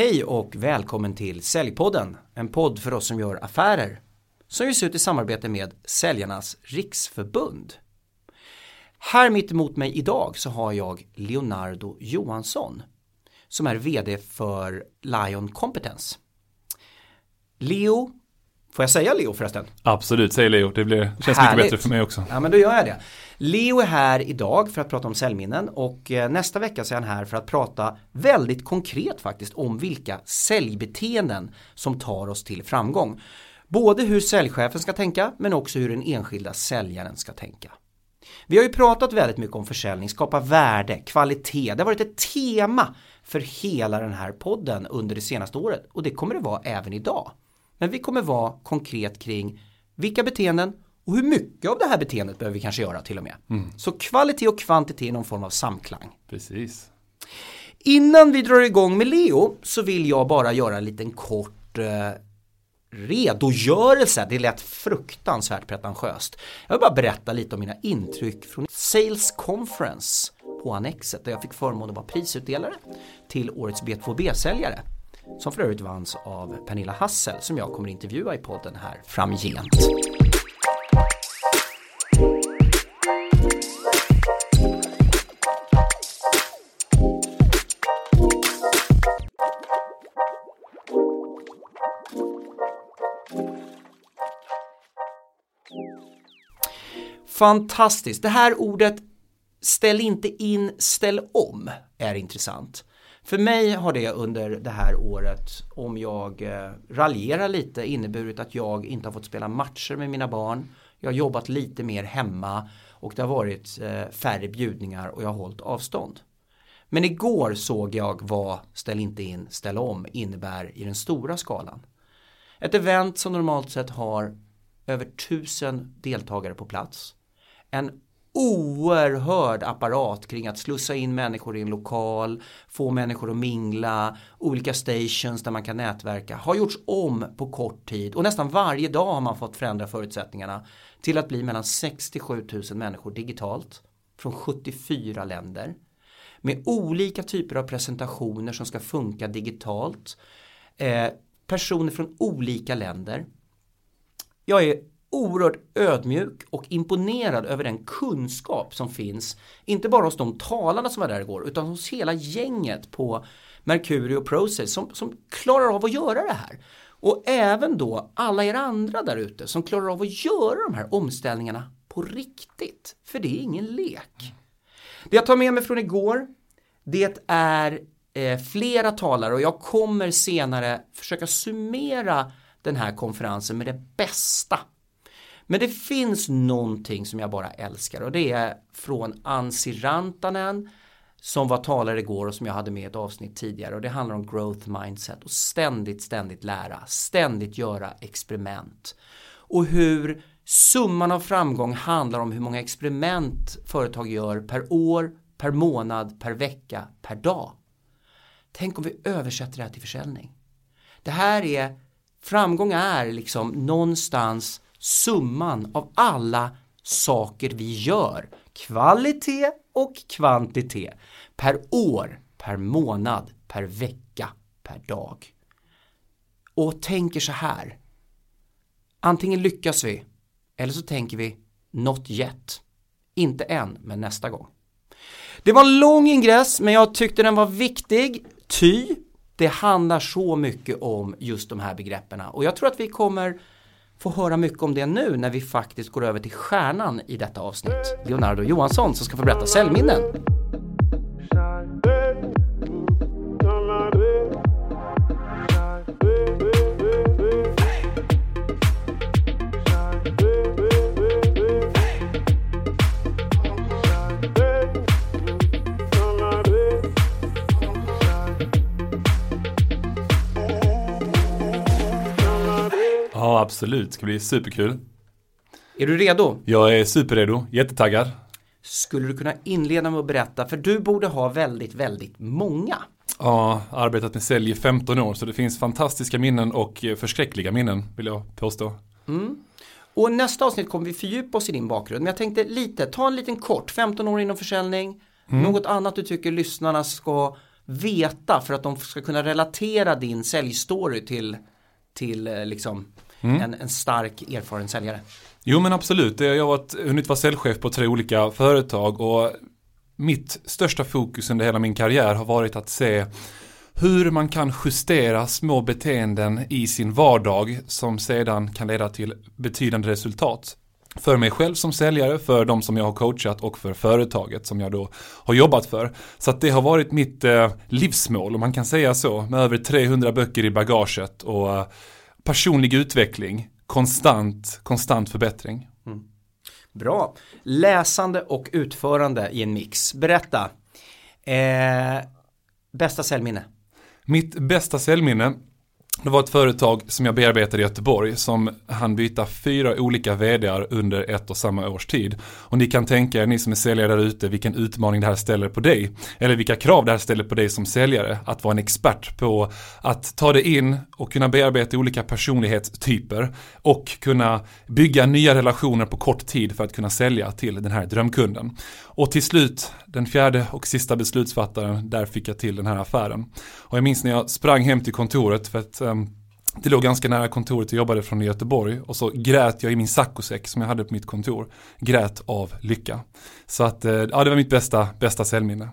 Hej och välkommen till Säljpodden, en podd för oss som gör affärer som ges ut i samarbete med Säljarnas Riksförbund. Här mitt emot mig idag så har jag Leonardo Johansson som är vd för Lion Competence. Leo, får jag säga Leo förresten? Absolut, säg Leo. Det, blir, det känns Härligt. mycket bättre för mig också. Ja, men då gör jag det. Leo är här idag för att prata om säljminnen och eh, nästa vecka så är han här för att prata väldigt konkret faktiskt om vilka säljbeteenden som tar oss till framgång. Både hur säljchefen ska tänka men också hur den enskilda säljaren ska tänka. Vi har ju pratat väldigt mycket om försäljning, skapa värde, kvalitet. Det har varit ett tema för hela den här podden under det senaste året och det kommer det vara även idag. Men vi kommer vara konkret kring vilka beteenden och hur mycket av det här beteendet behöver vi kanske göra till och med. Mm. Så kvalitet och kvantitet i någon form av samklang. Precis. Innan vi drar igång med Leo så vill jag bara göra en liten kort eh, redogörelse. Det lät fruktansvärt pretentiöst. Jag vill bara berätta lite om mina intryck från Sales Conference på Annexet där jag fick förmånen att vara prisutdelare till årets B2B-säljare som för övrigt vanns av Pernilla Hassel som jag kommer intervjua i podden här framgent. Fantastiskt, det här ordet ställ inte in, ställ om är intressant. För mig har det under det här året, om jag eh, raljerar lite, inneburit att jag inte har fått spela matcher med mina barn. Jag har jobbat lite mer hemma och det har varit eh, färre bjudningar och jag har hållit avstånd. Men igår såg jag vad ställ inte in, ställ om innebär i den stora skalan. Ett event som normalt sett har över tusen deltagare på plats. En oerhörd apparat kring att slussa in människor i en lokal, få människor att mingla, olika stations där man kan nätverka har gjorts om på kort tid och nästan varje dag har man fått förändra förutsättningarna till att bli mellan 67 000 människor digitalt från 74 länder med olika typer av presentationer som ska funka digitalt. Eh, personer från olika länder. Jag är oerhört ödmjuk och imponerad över den kunskap som finns. Inte bara hos de talarna som var där igår utan hos hela gänget på Mercurio Process som, som klarar av att göra det här. Och även då alla er andra där ute som klarar av att göra de här omställningarna på riktigt. För det är ingen lek. Det jag tar med mig från igår det är eh, flera talare och jag kommer senare försöka summera den här konferensen med det bästa men det finns någonting som jag bara älskar och det är från Ansi Rantanen som var talare igår och som jag hade med ett avsnitt tidigare och det handlar om growth mindset och ständigt, ständigt lära, ständigt göra experiment. Och hur summan av framgång handlar om hur många experiment företag gör per år, per månad, per vecka, per dag. Tänk om vi översätter det här till försäljning. Det här är, framgång är liksom någonstans summan av alla saker vi gör. Kvalitet och kvantitet. Per år, per månad, per vecka, per dag. Och tänker så här. Antingen lyckas vi eller så tänker vi not yet. Inte än, men nästa gång. Det var en lång ingress, men jag tyckte den var viktig. Ty, det handlar så mycket om just de här begreppen och jag tror att vi kommer få höra mycket om det nu när vi faktiskt går över till stjärnan i detta avsnitt. Leonardo Johansson som ska få berätta säljminnen. Absolut. Det ska bli superkul. Är du redo? Jag är superredo. Jättetaggad. Skulle du kunna inleda med att berätta, för du borde ha väldigt, väldigt många. Ja, arbetat med sälj i 15 år så det finns fantastiska minnen och förskräckliga minnen vill jag påstå. Mm. Och nästa avsnitt kommer vi fördjupa oss i din bakgrund. Men jag tänkte lite, ta en liten kort, 15 år inom försäljning. Mm. Något annat du tycker lyssnarna ska veta för att de ska kunna relatera din säljstory till, till eh, liksom Mm. en, en stark erfaren säljare? Jo men absolut, jag har varit, hunnit vara säljchef på tre olika företag och mitt största fokus under hela min karriär har varit att se hur man kan justera små beteenden i sin vardag som sedan kan leda till betydande resultat. För mig själv som säljare, för de som jag har coachat och för företaget som jag då har jobbat för. Så att det har varit mitt eh, livsmål, om man kan säga så, med över 300 böcker i bagaget och eh, personlig utveckling, konstant, konstant förbättring. Bra. Läsande och utförande i en mix. Berätta. Eh, bästa säljminne? Mitt bästa säljminne det var ett företag som jag bearbetade i Göteborg som hann byta fyra olika vdar under ett och samma års tid. Och ni kan tänka er, ni som är säljare där ute, vilken utmaning det här ställer på dig. Eller vilka krav det här ställer på dig som säljare. Att vara en expert på att ta dig in och kunna bearbeta olika personlighetstyper. Och kunna bygga nya relationer på kort tid för att kunna sälja till den här drömkunden. Och till slut, den fjärde och sista beslutsfattaren, där fick jag till den här affären. Och jag minns när jag sprang hem till kontoret för att eh, det låg ganska nära kontoret jag jobbade från i Göteborg och så grät jag i min saccosäck som jag hade på mitt kontor. Grät av lycka. Så att, eh, ja det var mitt bästa, bästa säljminne.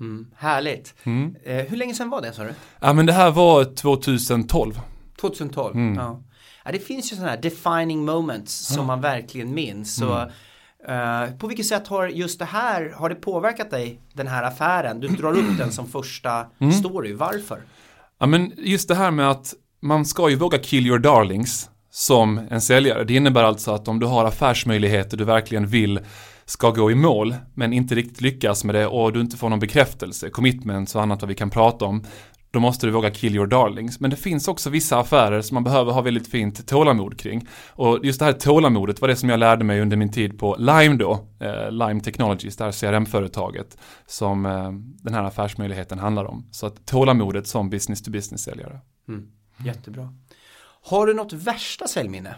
Mm, härligt. Mm. Eh, hur länge sedan var det sa du? Ja men det här var 2012. 2012? Mm. Ja. ja. Det finns ju sådana här defining moments som man verkligen minns. Så, Mm. eh, på vilket sätt har just det här, har det påverkat dig, den här affären? Du drar upp den som första Mm. story, varför? Ja men just det här med att man ska ju våga kill your darlings som en säljare. Det innebär alltså att om du har affärsmöjligheter du verkligen vill ska gå i mål men inte riktigt lyckas med det och du inte får någon bekräftelse, commitments och annat vad vi kan prata om. Då måste du våga kill your darlings. Men det finns också vissa affärer som man behöver ha väldigt fint tålamod kring. Och just det här tålamodet var det som jag lärde mig under min tid på Lime då. Eh, Lime Technologies, det här CRM-företaget som eh, den här affärsmöjligheten handlar om. Så att tålamodet som business to business-säljare. Mm. Jättebra. Har du något värsta säljminne?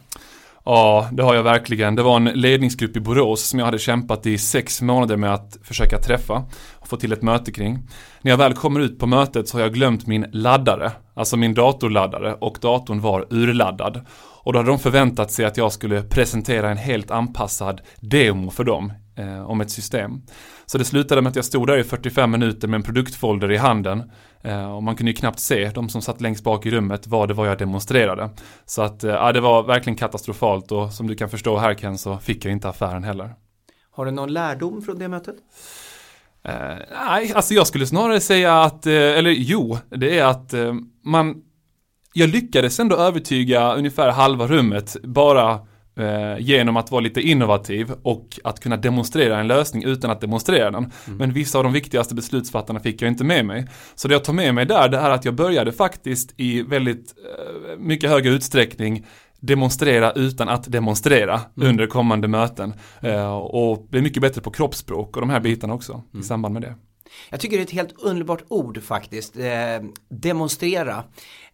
Ja, det har jag verkligen. Det var en ledningsgrupp i Borås som jag hade kämpat i sex månader med att försöka träffa och få till ett möte kring. När jag väl kommer ut på mötet så har jag glömt min laddare, alltså min datorladdare och datorn var urladdad. Och då hade de förväntat sig att jag skulle presentera en helt anpassad demo för dem eh, om ett system. Så det slutade med att jag stod där i 45 minuter med en produktfolder i handen eh, och man kunde ju knappt se, de som satt längst bak i rummet, vad det var jag demonstrerade. Så att, eh, det var verkligen katastrofalt och som du kan förstå här Ken så fick jag inte affären heller. Har du någon lärdom från det mötet? Eh, nej, alltså jag skulle snarare säga att, eh, eller jo, det är att eh, man, jag lyckades ändå övertyga ungefär halva rummet bara eh, genom att vara lite innovativ och att kunna demonstrera en lösning utan att demonstrera den. Men vissa av de viktigaste beslutsfattarna fick jag inte med mig. Så det jag tar med mig där, det är att jag började faktiskt i väldigt eh, mycket högre utsträckning demonstrera utan att demonstrera under kommande möten. Eh, och bli mycket bättre på kroppsspråk och de här bitarna också i samband med det. Jag tycker det är ett helt underbart ord faktiskt. Eh, demonstrera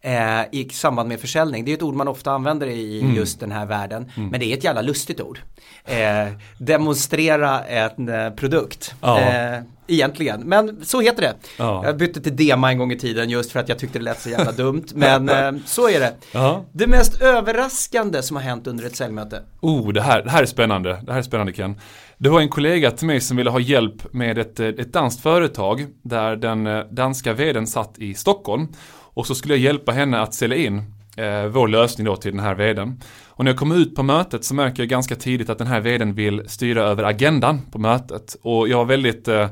eh, i samband med försäljning. Det är ett ord man ofta använder i Mm. just den här världen. Men det är ett jävla lustigt ord. Eh, demonstrera en eh, produkt. Ja. Eh, egentligen. Men så heter det. Ja. Jag bytte till Dema en gång i tiden just för att jag tyckte det lät så jävla dumt. Men eh, så är det. Ja. Det mest överraskande som har hänt under ett säljmöte. Oh, det här, det här är spännande. Det här är spännande Ken. Det var en kollega till mig som ville ha hjälp med ett, eh, ett danskt företag där den eh, danska vdn satt i Stockholm. Och så skulle jag hjälpa henne att sälja in eh, vår lösning då till den här vdn. Och när jag kom ut på mötet så märker jag ganska tidigt att den här vdn vill styra över agendan på mötet. Och jag var väldigt eh,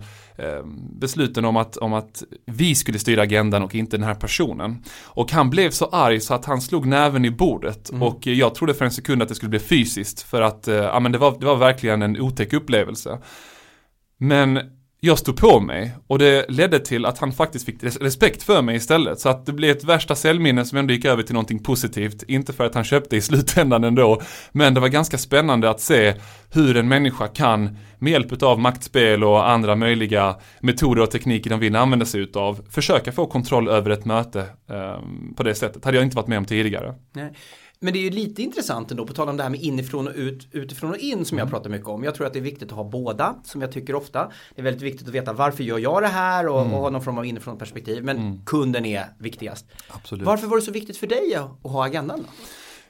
besluten om att, om att vi skulle styra agendan och inte den här personen. Och han blev så arg så att han slog näven i bordet och jag trodde för en sekund att det skulle bli fysiskt för att eh, ja, men det, var, det var verkligen en otäck upplevelse. Men jag stod på mig och det ledde till att han faktiskt fick respekt för mig istället. Så att det blev ett värsta säljminne som ändå gick över till någonting positivt. Inte för att han köpte i slutändan ändå. Men det var ganska spännande att se hur en människa kan med hjälp av maktspel och andra möjliga metoder och tekniker de vill använda sig utav försöka få kontroll över ett möte eh, på det sättet. Hade jag inte varit med om tidigare. Nej. Men det är ju lite intressant ändå på tal om det här med inifrån och ut, utifrån och in som jag pratar mycket om. Jag tror att det är viktigt att ha båda, som jag tycker ofta. Det är väldigt viktigt att veta varför gör jag det här och, och ha någon form av inifrån perspektiv. Men kunden är viktigast. Absolut. Varför var det så viktigt för dig att ha agendan? Då?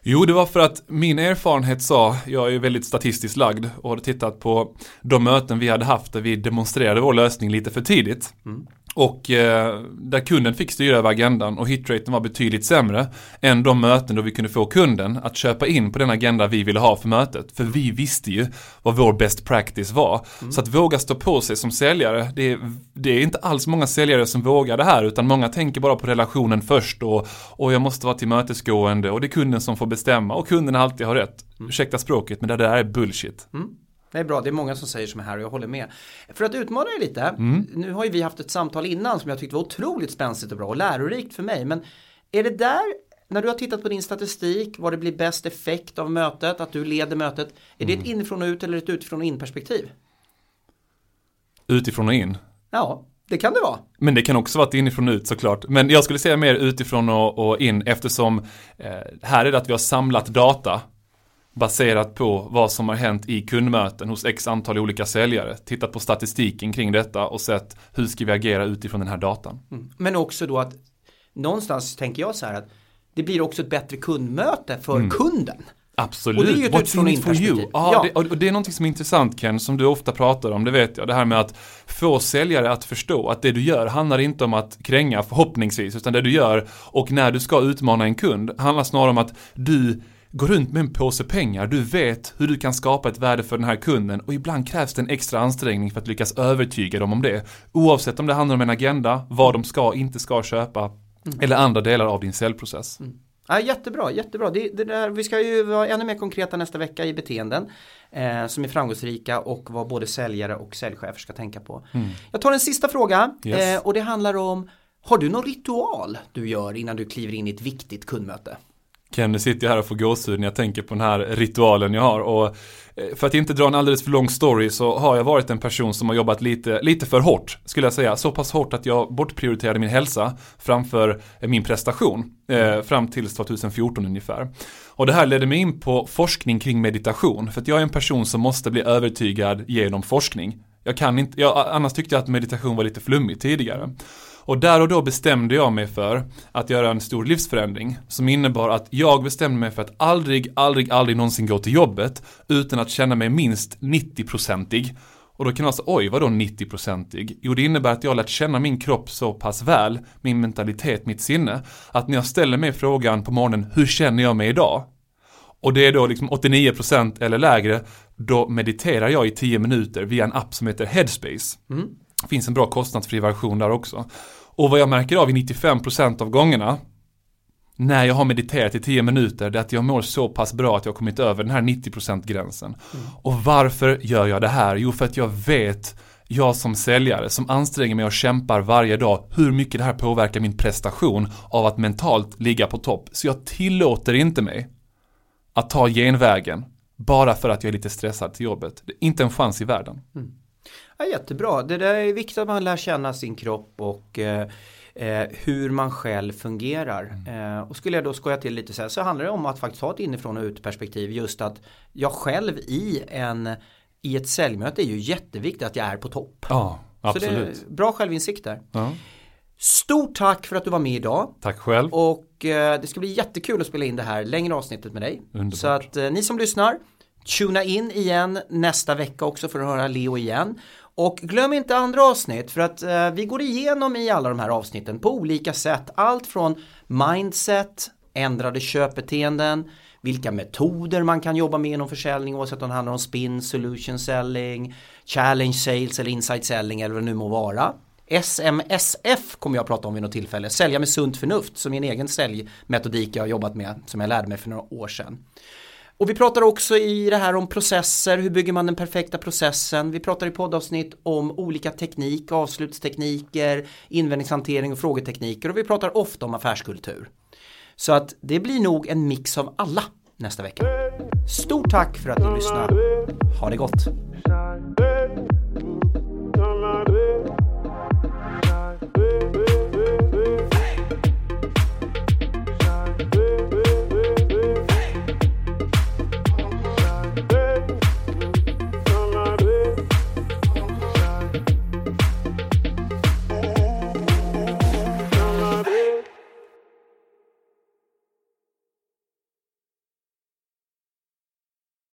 Jo, det var för att min erfarenhet sa, jag är väldigt statistiskt lagd och hade tittat på de möten vi hade haft där vi demonstrerade vår lösning lite för tidigt. Och eh, där kunden fick styra över agendan och hitraten var betydligt sämre än de möten då vi kunde få kunden att köpa in på den agenda vi ville ha för mötet. För vi visste ju vad vår best practice var. Så att våga stå på sig som säljare, det är, det är inte alls många säljare som vågar det här utan många tänker bara på relationen först och, och jag måste vara tillmötesgående och det är kunden som får bestämma och kunden alltid har rätt. Ursäkta språket men det där är bullshit. Det är bra, det är många som säger som är här och jag håller med. För att utmana dig lite, nu har ju vi haft ett samtal innan som jag tyckte var otroligt spänstigt och bra och lärorikt för mig. Men är det där, när du har tittat på din statistik, vad det blir bäst effekt av mötet, att du leder mötet, är det ett inifrån och ut eller ett utifrån och in perspektiv? Utifrån och in. Ja, det kan det vara. Men det kan också vara ett inifrån och ut såklart. Men jag skulle säga mer utifrån och, och in eftersom eh, här är det att vi har samlat data baserat på vad som har hänt i kundmöten hos x antal olika säljare. Tittat på statistiken kring detta och sett hur ska vi agera utifrån den här datan. Men också då att någonstans tänker jag så här att det blir också ett bättre kundmöte för kunden. Absolut. Och det är ju What's in it for you? in-perspektiv. Ja. Det, och det är någonting som är intressant Ken, som du ofta pratar om, det vet jag. Det här med att få säljare att förstå att det du gör handlar inte om att kränga förhoppningsvis, utan det du gör och när du ska utmana en kund handlar snarare om att du går runt med en påse pengar, du vet hur du kan skapa ett värde för den här kunden och ibland krävs det en extra ansträngning för att lyckas övertyga dem om det. Oavsett om det handlar om en agenda, vad de ska och inte ska köpa eller andra delar av din säljprocess. Ja, jättebra, jättebra. Det, det där, vi ska ju vara ännu mer konkreta nästa vecka i beteenden eh, som är framgångsrika och vad både säljare och säljchefer ska tänka på. Jag tar en sista fråga Yes. eh, och det handlar om Har du någon ritual du gör innan du kliver in i ett viktigt kundmöte? Ken, nu sitter jag här och får gåshud när jag tänker på den här ritualen jag har och eh, för att inte dra en alldeles för lång story så har jag varit en person som har jobbat lite, lite för hårt skulle jag säga. Så pass hårt att jag bortprioriterade min hälsa framför eh, min prestation eh, fram till 2014 ungefär. Och det här ledde mig in på forskning kring meditation för att jag är en person som måste bli övertygad genom forskning. Jag kan inte, jag, annars tyckte jag att meditation var lite flummigt tidigare. Och där och då bestämde jag mig för att göra en stor livsförändring som innebar att jag bestämde mig för att aldrig, aldrig, aldrig någonsin gå till jobbet utan att känna mig minst 90-procentig. Och då kan man säga, oj, vadå 90-procentig? Jo, det innebär att jag lärt känna min kropp så pass väl, min mentalitet, mitt sinne, att när jag ställer mig frågan på morgonen, hur känner jag mig idag? Och det är då liksom 89% eller lägre, då mediterar jag i 10 minuter via en app som heter Headspace. Det finns en bra kostnadsfri version där också. Och vad jag märker av i 95% av gångerna när jag har mediterat i 10 minuter, det är att jag mår så pass bra att jag har kommit över den här 90% gränsen. Och varför gör jag det här? Jo, för att jag vet, jag som säljare, som anstränger mig och kämpar varje dag, hur mycket det här påverkar min prestation av att mentalt ligga på topp. Så jag tillåter inte mig att ta genvägen bara för att jag är lite stressad till jobbet. Det är inte en chans i världen. Ja, jättebra, det där är viktigt att man lär känna sin kropp och eh, eh, hur man själv fungerar. Eh, och skulle jag då skoja till lite så här så handlar det om att faktiskt ha ett inifrån och ut perspektiv just att jag själv i en i ett säljmöte är ju jätteviktigt att jag är på topp. Ja, Så det absolut. är bra självinsikt där. Ja. Stort tack för att du var med idag. Tack själv. Och eh, det ska bli jättekul att spela in det här längre avsnittet med dig. Underbart. Så att eh, ni som lyssnar, tuna in igen nästa vecka också för att höra Leo igen. Och glöm inte andra avsnitt för att eh, vi går igenom i alla de här avsnitten på olika sätt. Allt från mindset, ändrade köpbeteenden, vilka metoder man kan jobba med inom försäljning oavsett om det handlar om spin, solution selling, challenge sales eller insight selling eller vad det nu må vara. SMSF kommer jag att prata om vid något tillfälle, sälja med sunt förnuft som är en egen säljmetodik jag har jobbat med som jag lärde mig för några år sedan. Och vi pratar också i det här om processer, hur bygger man den perfekta processen. Vi pratar i poddavsnitt om olika teknik, avslutstekniker, invändningshantering och frågetekniker och vi pratar ofta om affärskultur. Så att det blir nog en mix av alla nästa vecka. Stort tack för att ni lyssnade. Ha det gott!